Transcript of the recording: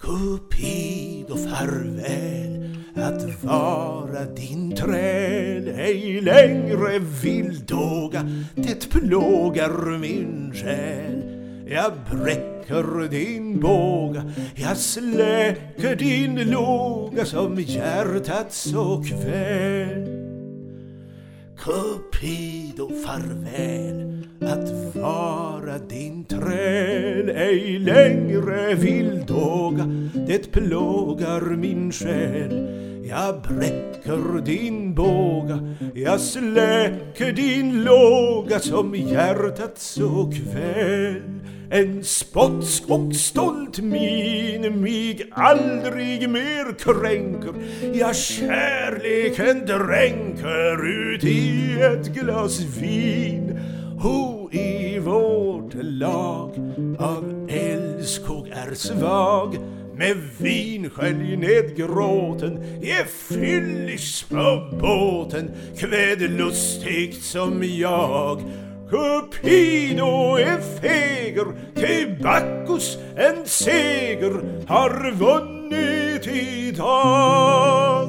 Cupido farväl att vara din träl ej längre vill dåga det plågar min själ. Jag bräcker din båga. Jag släcker din låga som hjärtat så kväl. Cupido farväl att vara din träl ej längre vill dåga det plågar min själ. Jag bräcker din båga jag släcker din låga som hjärtat så kväl en spotsk och stolt min mig aldrig mer kränker. Jag kärleken dränker ut i ett glas vin. Oh, vårt lag. Av älskog är svag. Med vinskölj ned gråten. Ge fyllis på båten. Kväd lustigt som jag. Cupido är feger, till Bacchus en seger har vunnit idag.